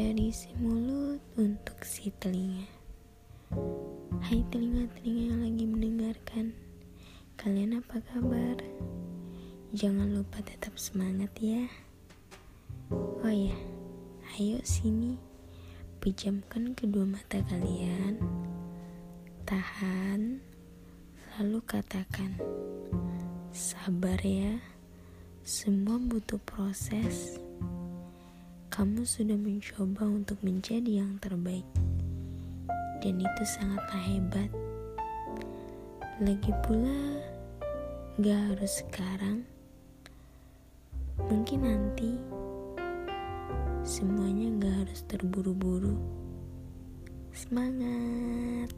Dari si mulut untuk si telinga. Hai telinga-telinga yang lagi mendengarkan Kalian apa kabar? Jangan lupa tetap semangat ya. Oh ya, ayo sini Pejamkan kedua mata kalian. Tahan Lalu katakan Sabar ya Semua butuh proses kamu sudah mencoba untuk menjadi yang terbaik, dan itu sangatlah hebat. Lagi pula, gak harus sekarang, mungkin nanti semuanya gak harus terburu-buru. Semangat!